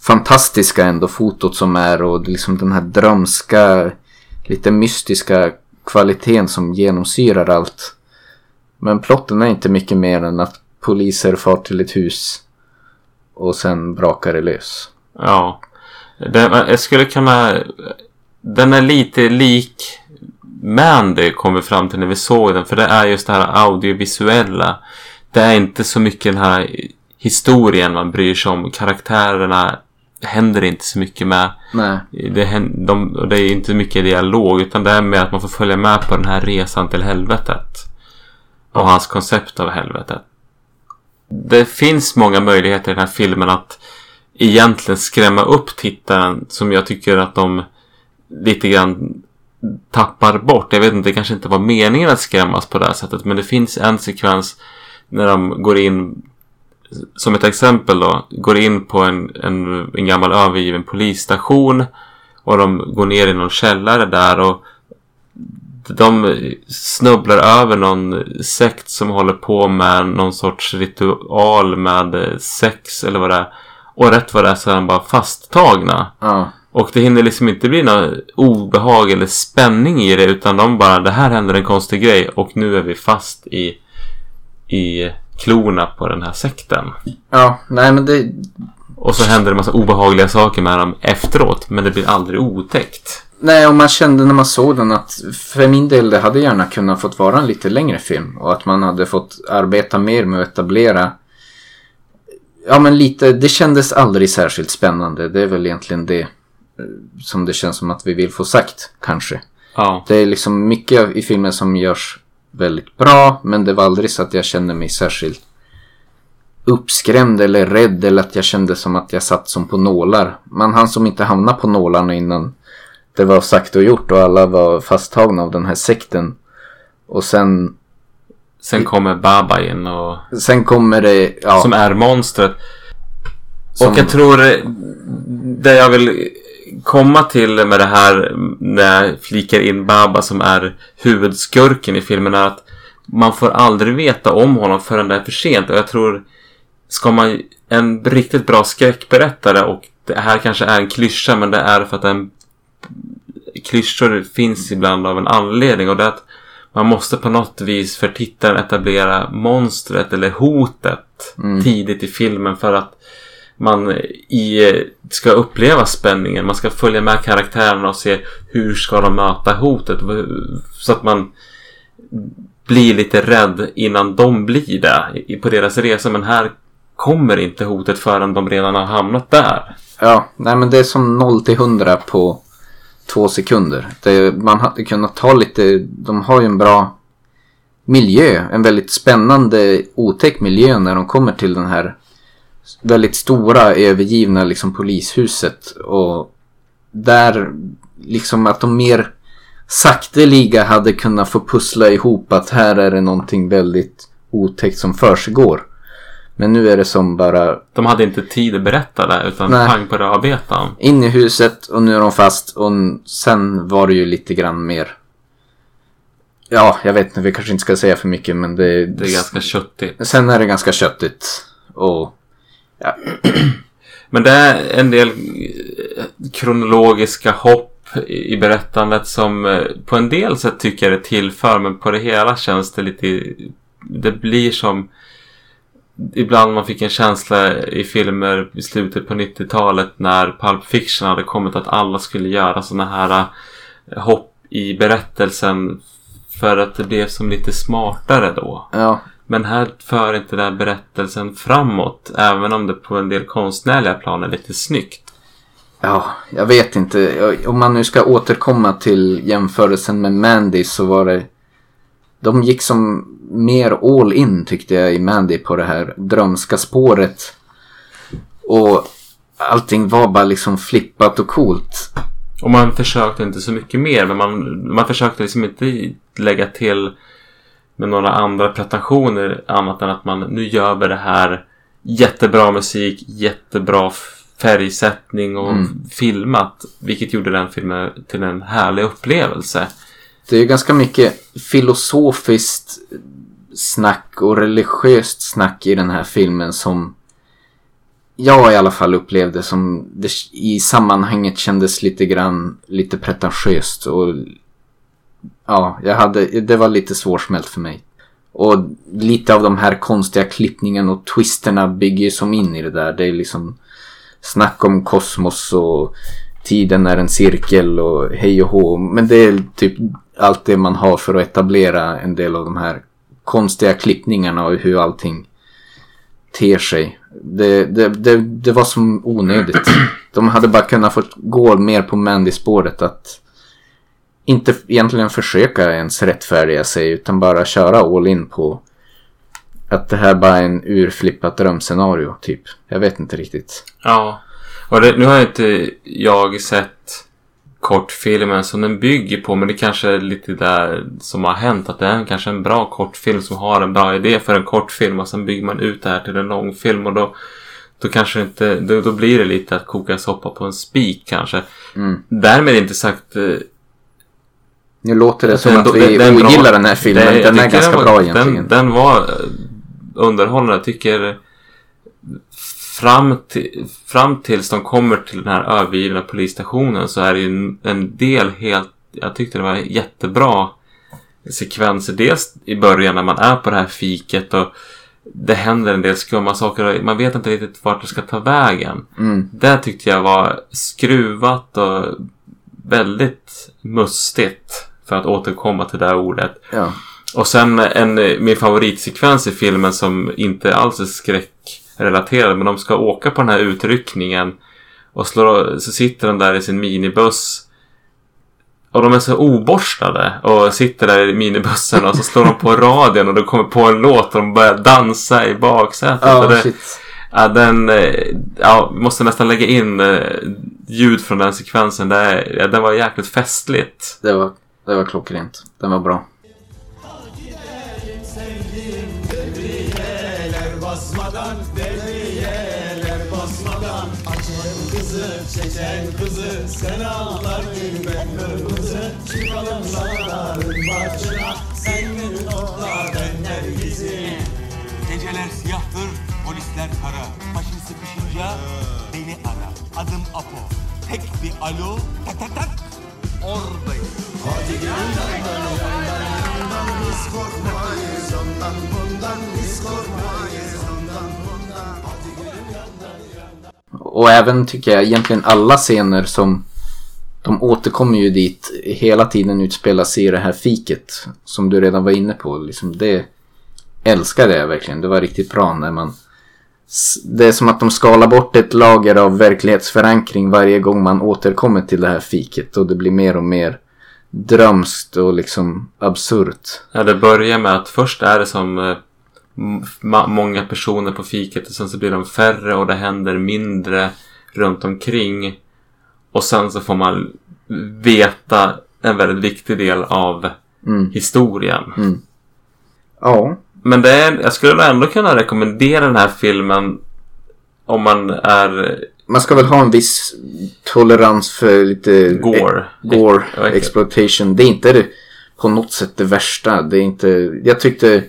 fantastiska ändå fotot som är och liksom den här drömska, lite mystiska kvaliteten som genomsyrar allt. Men plotten är inte mycket mer än att poliser far till ett hus och sen brakar det lös. Ja. Den, jag skulle kunna... Den är lite lik Mandy kom vi fram till när vi såg den. För det är just det här audiovisuella. Det är inte så mycket den här historien man bryr sig om. Karaktärerna händer inte så mycket med. Nej. Det, de, det är inte mycket dialog utan det är mer att man får följa med på den här resan till helvetet. Och hans koncept av helvetet. Det finns många möjligheter i den här filmen att egentligen skrämma upp tittaren som jag tycker att de lite grann tappar bort. Jag vet inte, det kanske inte var meningen att skrämmas på det här sättet men det finns en sekvens när de går in som ett exempel då, går in på en, en, en gammal övergiven polisstation och de går ner i någon källare där och de snubblar över någon sekt som håller på med någon sorts ritual med sex eller vad det är. Och rätt vad det är så är de bara fasttagna. Ja. Och det hinner liksom inte bli någon obehag eller spänning i det utan de bara det här händer en konstig grej och nu är vi fast i, i klorna på den här sekten. Ja, nej men det... Och så händer det massa obehagliga saker med dem efteråt men det blir aldrig otäckt. Nej, och man kände när man såg den att för min del det hade gärna kunnat fått vara en lite längre film. Och att man hade fått arbeta mer med att etablera Ja men lite, det kändes aldrig särskilt spännande. Det är väl egentligen det eh, som det känns som att vi vill få sagt, kanske. Ja. Det är liksom mycket i filmen som görs väldigt bra, men det var aldrig så att jag kände mig särskilt uppskrämd eller rädd eller att jag kände som att jag satt som på nålar. Man hann som inte hamna på nålarna innan det var sagt och gjort och alla var fasttagna av den här sekten. Och sen, Sen kommer Baba in och sen kommer det, ja, som är monstret. Som- Och jag tror det jag vill komma till med det här när jag flikar in Baba som är huvudskurken i filmen är att man får aldrig veta om honom förrän det är för sent. Och jag tror ska man en riktigt bra skräckberättare och det här kanske är en klyscha men det är för att en klyschor finns ibland av en anledning och det är att man måste på något vis för tittaren etablera monstret eller hotet tidigt i filmen för att man i, ska uppleva spänningen. Man ska följa med karaktärerna och se hur ska de möta hotet. Så att man blir lite rädd innan de blir det på deras resa. Men här kommer inte hotet förrän de redan har hamnat där. ja, nej men det är som 0 till 100 på två sekunder. Det, man hade kunnat ta lite, de har ju en bra miljö, en väldigt spännande otäck miljö när de kommer till den här väldigt stora övergivna liksom polishuset och där liksom att de mer sakteliga hade kunnat få pussla ihop att här är det någonting väldigt otäckt som försiggår. Men nu är det som bara De hade inte tid att berätta det utan Nej. pang på rödbetan. in i huset och nu är de fast och sen var det ju lite grann mer Ja, jag vet inte, vi kanske inte ska säga för mycket men det, Det är ganska köttigt. Sen är det ganska köttigt och Men det är en del eh, kronologiska hopp i berättandet som eh, på en del sätt tycker jag det tillför men på det hela känns det lite... Det blir som... Ibland man fick en känsla i filmer i slutet på 90-talet när Pulp Fiction hade kommit att alla skulle göra såna här eh, hopp i berättelsen för att det blev som lite smartare då. ja, Men här för inte den här berättelsen framåt. Även om det på en del konstnärliga plan är lite snyggt. ja, jag vet inte. Om man nu ska återkomma till jämförelsen med Mandy så var det de gick som mer all in tyckte jag i Mandy på det här drömska spåret. Och allting var bara liksom flippat och coolt. Och man försökte inte så mycket mer. Men man, man försökte liksom inte lägga till med några andra pretensioner. Annat än att man nu gör vi det här. Jättebra musik, jättebra färgsättning och filmat. Vilket gjorde den filmen till en härlig upplevelse. Det är ganska mycket filosofiskt snack och religiöst snack i den här filmen som jag i alla fall upplevde som det i sammanhanget kändes lite grann lite pretentiöst och ja, jag hade, det var lite svårsmält för mig. Och lite av de här konstiga klippningarna och twisterna bygger ju som in i det där. Det är liksom snack om kosmos och tiden är en cirkel och hej och hå. Men det är typ allt det man har för att etablera en del av de här konstiga klippningarna och hur allting ter sig. Det, det, det, det var som onödigt. De hade bara kunnat få gå mer på Mandy-spåret att inte egentligen försöka ens rättfärdiga sig utan bara köra all in på att det här bara är en urflippat drömscenario typ. Jag vet inte riktigt. Ja. Och det, nu har inte jag sett kortfilmen som den bygger på. Men det kanske är lite där som har hänt. Att det är kanske en bra kortfilm som har en bra idé för en kortfilm. Och sen bygger man ut det här till en långfilm. Och då, då kanske inte, då, då blir det lite att koka soppa på en spik kanske. Mm. Därmed inte sagt eh, Nu låter det som Den- att vi den- den ogillar den här filmen. Det- den är ganska var- bra egentligen. Den, den var underhållande. Jag tycker fram, till, fram tills de kommer till den här övergivna polisstationen så är det ju en, del helt... Jag tyckte det var jättebra sekvenser. Dels i början när man är på det här fiket och det händer en del skumma saker och man vet inte riktigt vart det ska ta vägen. Mm. Det tyckte jag var skruvat och väldigt mustigt. För att återkomma till det här ordet. Ja. Och sen en, min favoritsekvens i filmen som inte alls är skräckrelaterad. Men de ska åka på den här utryckningen. Och slår, så sitter de där i sin minibuss. Och de är så oborstade. Och sitter där i minibussen och så slår de på radion och de kommer på en låt och de börjar dansa i baksätet. och Ja, det. Ja, den... eh, Ja, måste nästan lägga in eh, ljud från den sekvensen. Det, ja, den var jäkligt festligt. Det var, det var klockrent. Den var bra. Çeçen kızı, sen ağlar gülben kırmızı Çıkalım dağların başına, sen gül otla ben nergisi Geceler siyahtır, polisler kara. Başın sıkışınca beni ara. Adım Apo. Tek bir alo, tak tak tak. Oradayım. Hadi gel yandan yandan yandan biz korkmayız ondan bundan biz korkmayız Och även tycker jag egentligen alla scener som de återkommer ju dit hela tiden utspelar sig i det här fiket. Som du redan var inne på. Liksom det älskade jag verkligen. Det var riktigt bra när man... Det är som att de skalar bort ett lager av verklighetsförankring varje gång man återkommer till det här fiket. Och det blir mer och mer drömskt och liksom absurt. Ja, det börjar med att först är det som eh, många personer på fiket och sen så blir de färre och det händer mindre runt omkring. Och sen så får man veta en väldigt viktig del av Mm. historien. Ja. Men det är, jag skulle ändå kunna rekommendera den här filmen om man är Man ska väl ha en viss tolerans för lite... gore. Gore, Ja, exakt. exploitation. Det är inte på något sätt det värsta. Det är inte... Jag tyckte...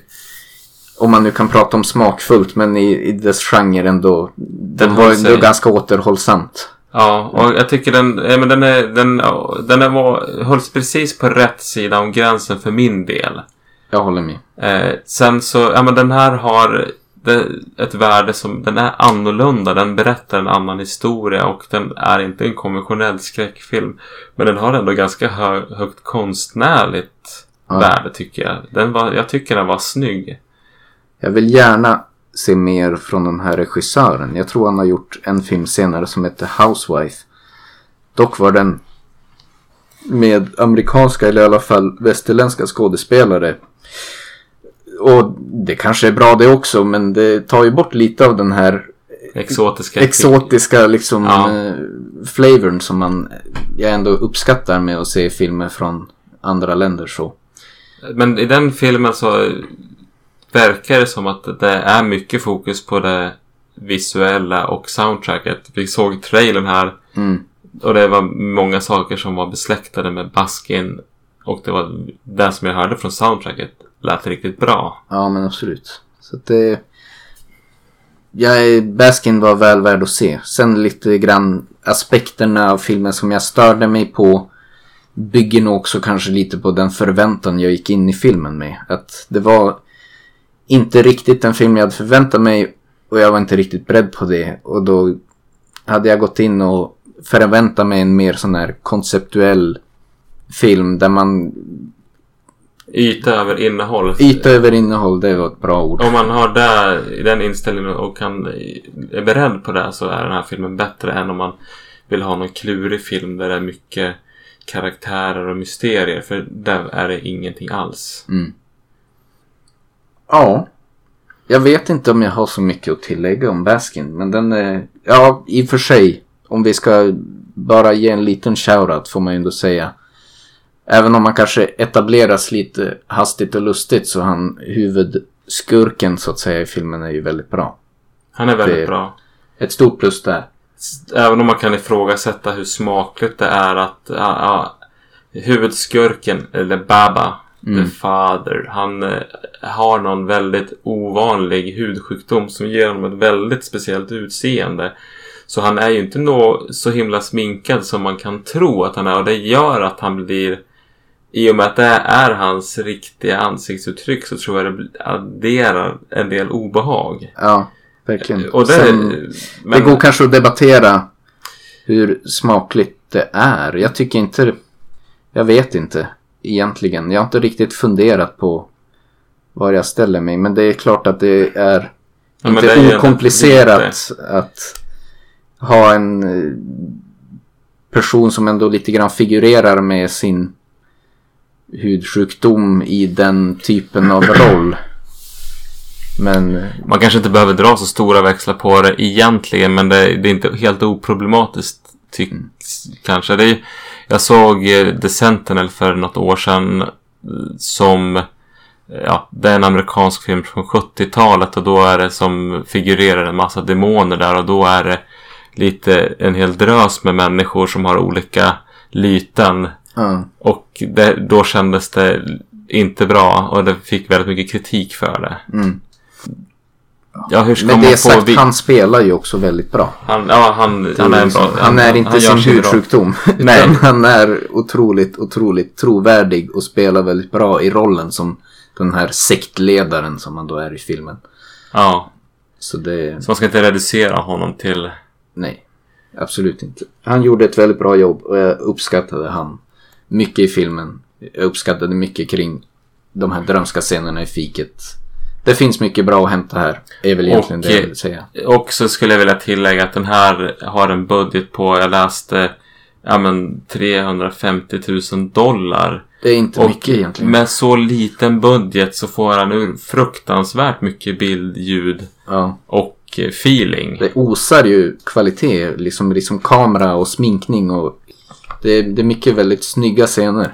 Om man nu kan prata om smakfullt, men i, i dess genre ändå. Den var ändå ganska återhållsamt. Ja, och jag tycker den, ja, men den, är, den, den är, var, hölls precis på rätt sida om gränsen för min del. Jag håller med. Eh, sen så, ja men den här har det, ett värde som, den är annorlunda. Den berättar en annan historia och den är inte en konventionell skräckfilm. Men den har ändå ganska hö, högt konstnärligt Ja. värde tycker jag. Den var, jag tycker den var snygg. Jag vill gärna se mer från den här regissören. Jag tror han har gjort en film senare som heter Housewife. Dock var den med amerikanska eller i alla fall västerländska skådespelare. Och det kanske är bra det också men det tar ju bort lite av den här Exotiska. exotiska liksom Ja. eh, flavorn som man jag ändå uppskattar med att se filmer från andra länder så. Men i den filmen så verkar det som att det är mycket fokus på det visuella och soundtracket. Vi såg trailern här Mm. och det var många saker som var besläktade med Baskin. Och det var det som jag hörde från soundtracket lät riktigt bra. Ja, men absolut. Så att det... Jag, Baskin var väl värd att se. Sen lite grann aspekterna av filmen som jag störde mig på bygger nog också kanske lite på den förväntan jag gick in i filmen med. Att det var inte riktigt den film jag hade förväntat mig och jag var inte riktigt beredd på det. Och då hade jag gått in och förväntat mig en mer sån här konceptuell film där man Yta över innehåll. yta över innehåll, det var ett bra ord. Om man har det, den inställningen och kan, är beredd på det så är den här filmen bättre än om man vill ha någon klurig film där det är mycket karaktärer och mysterier. För där är det ingenting alls. Ja. Jag vet inte om jag har så mycket att tillägga om Baskin. Men den är... Ja, i och för sig. om vi ska bara ge en liten shoutout får man ju ändå säga. Även om man kanske etableras lite hastigt och lustigt så han huvudskurken så att säga i filmen är ju väldigt bra. Han är väldigt Det- bra. Ett stort plus där. Även om man kan ifrågasätta hur smakligt det är att ja, ja, huvudskurken, eller Baba, the father, han eh, har någon väldigt ovanlig hudsjukdom som ger honom ett väldigt speciellt utseende. Så han är ju inte nå så himla sminkad som man kan tro att han är och det gör att han blir i och med att det är hans riktiga ansiktsuttryck så tror jag det adderar en del obehag. Ja, verkligen. Och det, Sen- men, Det går kanske att debattera hur smakligt det är. Jag tycker inte... Jag vet inte egentligen. Jag har inte riktigt funderat på var jag ställer mig. Men det är klart att det är Ja, inte det är okomplicerat lite- att ha en eh, person som ändå lite grann figurerar med sin hudsjukdom i den typen av roll. Men Man kanske inte behöver dra så stora växlar på det egentligen men det, är inte helt oproblematiskt tycks kanske. Det är, jag såg eh, The Sentinel för något år sedan eh, som eh, Ja, det är en amerikansk film från 70-talet och då är det som figurerar en massa demoner där och då är det lite en hel drös med människor som har olika lyten ja. och det, då kändes det inte bra och det fick väldigt mycket kritik för det. Mm. Ja, hur ska Med man det få... sagt, vi- han spelar ju också väldigt bra. han, ja, han, han är bra... han är inte han sin hudsjukdom. Nej. Utan han är otroligt, otroligt trovärdig och spelar väldigt bra i rollen som den här sektledaren som han då är i filmen. Ja, Så det, så man ska inte reducera honom till... nej. Absolut inte. Han gjorde ett väldigt bra jobb och jag uppskattade han mycket i filmen. Jag uppskattade mycket kring de här drömska scenerna i fiket. Det finns mycket bra att hämta här. Är väl egentligen Och, det jag vill säga. Och så skulle jag vilja tillägga att den här har en budget på, jag läste, ja men 350 000 dollar. Det är inte Och mycket egentligen. med så liten budget så får han ur fruktansvärt mycket bild, ljud Ja. och feeling. Det osar ju kvalitet, liksom, liksom kamera och sminkning och det, det är mycket väldigt snygga scener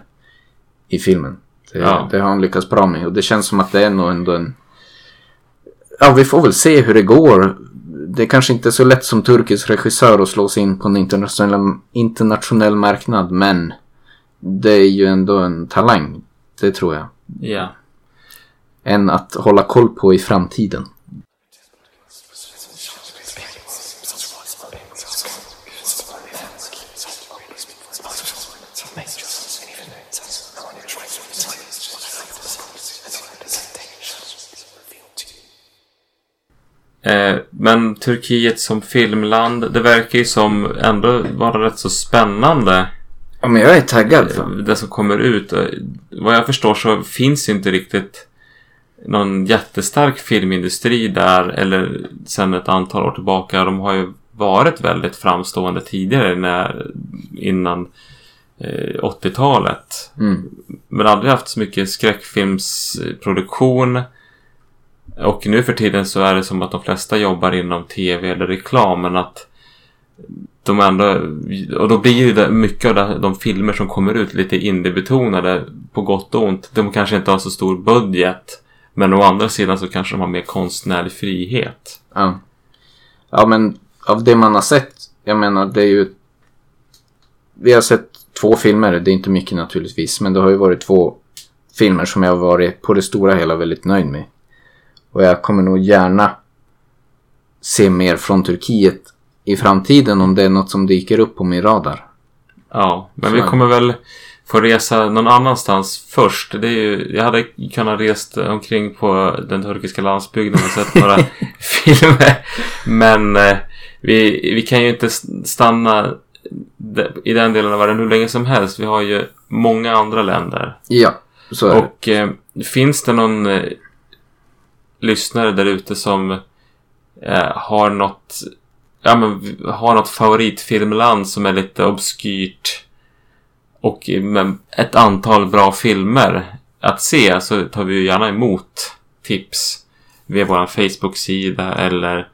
i filmen. Det, Ja. det har han lyckats bra med och det känns som att det är nog ändå en... Ja, vi får väl se hur det går. Det är kanske inte är så lätt som turkisk regissör att slå sig in på en internationell, internationell marknad, men det är ju ändå en talang. Det tror jag. Ja. Än att hålla koll på i framtiden. Men Turkiet som filmland, det verkar ju som ändå vara rätt så spännande. Ja, men jag är taggad. Fan. Det som kommer ut. Och Vad jag förstår så finns ju inte riktigt någon jättestark filmindustri där. Eller sedan ett antal år tillbaka. De har ju varit väldigt framstående tidigare när, innan eh, 80-talet. Mm. Men aldrig haft så mycket skräckfilmsproduktion. Och nu för tiden så är det som att de flesta jobbar inom tv eller reklam. Men att de ändå... Och då blir ju det, mycket av de filmer som kommer ut lite indiebetonade på gott och ont. De kanske inte har så stor budget. Men å andra sidan så kanske de har mer konstnärlig frihet. Ja. Ja, men av det man har sett. Jag menar, det är ju... Vi har sett två filmer. Det är inte mycket naturligtvis. Men det har ju varit två filmer som jag har varit på det stora hela väldigt nöjd med. Och jag kommer nog gärna se mer från Turkiet i framtiden om det är något som dyker upp på min radar. Ja, men Så vi kommer väl få resa någon annanstans först. Det är ju, jag hade kunnat rest omkring på den turkiska landsbygden och sett några filmer. Men eh, vi, vi kan ju inte stanna i den delen av världen hur länge som helst. Vi har ju många andra länder. Ja, så är det. Och eh, finns det någon eh, lyssnare där ute som eh, har något ja, men, har något favoritfilmland som är lite obskyrt och eh, med ett antal bra filmer att se så tar vi ju gärna emot tips via vår Facebook-sida eller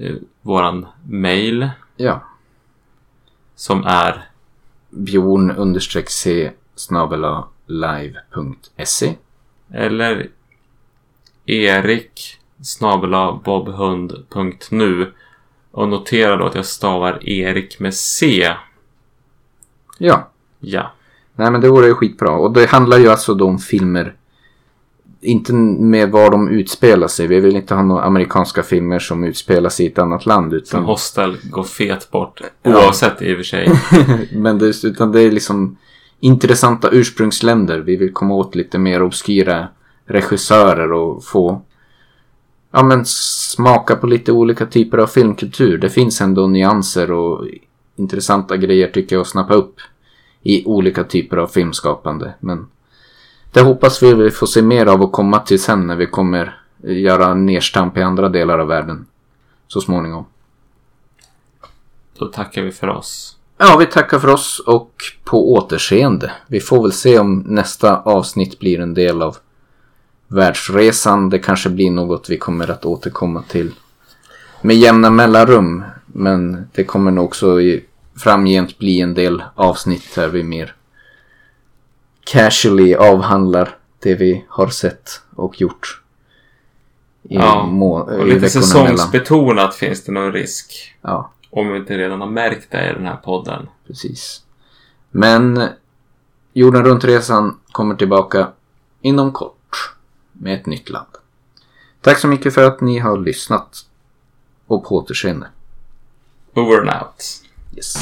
eh, våran mail. Ja. Som är Bjorn understreck C snabela live.se eller Erik bobhund.nu och notera då att jag stavar Erik med C. Ja, Ja. nej men det vore ju skitbra. Och det handlar ju alltså då om filmer. Inte med var de utspelar sig. Vi vill inte ha några amerikanska filmer som utspelar sig i ett annat land. Som Utan, Hostel går fet bort. Ja. Oavsett i och för sig. men det, utan det är liksom intressanta ursprungsländer. Vi vill komma åt lite mer obskyra regissörer och få ja, men smaka på lite olika typer av filmkultur. Det finns ändå nyanser och intressanta grejer tycker jag att snappa upp i olika typer av filmskapande. Men det hoppas vi vi får se mer av och komma till sen när vi kommer göra nedstamp i andra delar av världen så småningom. Då tackar vi för oss. Ja, vi tackar för oss och på återseende. Vi får väl se om nästa avsnitt blir en del av världsresan. Det kanske blir något vi kommer att återkomma till med jämna mellanrum. Men det kommer nog också i, framgent bli en del avsnitt där vi mer casually avhandlar det vi har sett och gjort. I, Ja, må- Och lite veckorna mellan. säsongsbetonat finns det någon risk. Ja. Om vi inte redan har märkt det i den här podden. Precis. Men jorden runt-resan kommer tillbaka inom kort med ett nytt land. Tack så mycket för att ni har lyssnat. Och på återseende. Over and out. Yes.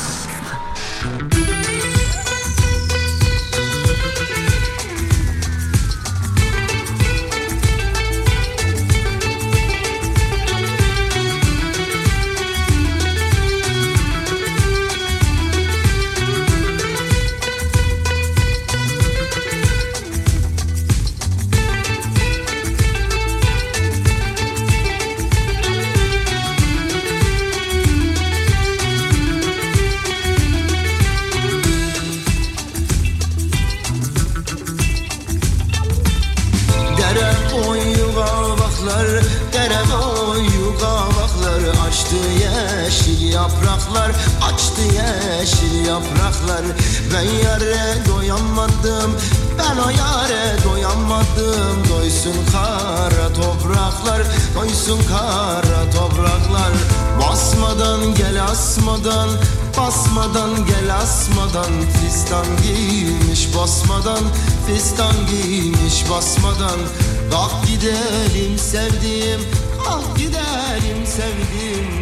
Yeşil yapraklar. Ben yare doyamadım, ben o yare doyamadım Doysun kara topraklar, doysun kara topraklar. Basmadan gel asmadan, basmadan gel asmadan. Fistan giymiş basmadan, fistan giymiş basmadan. Kalk gidelim sevdiğim, kalk gidelim sevdiğim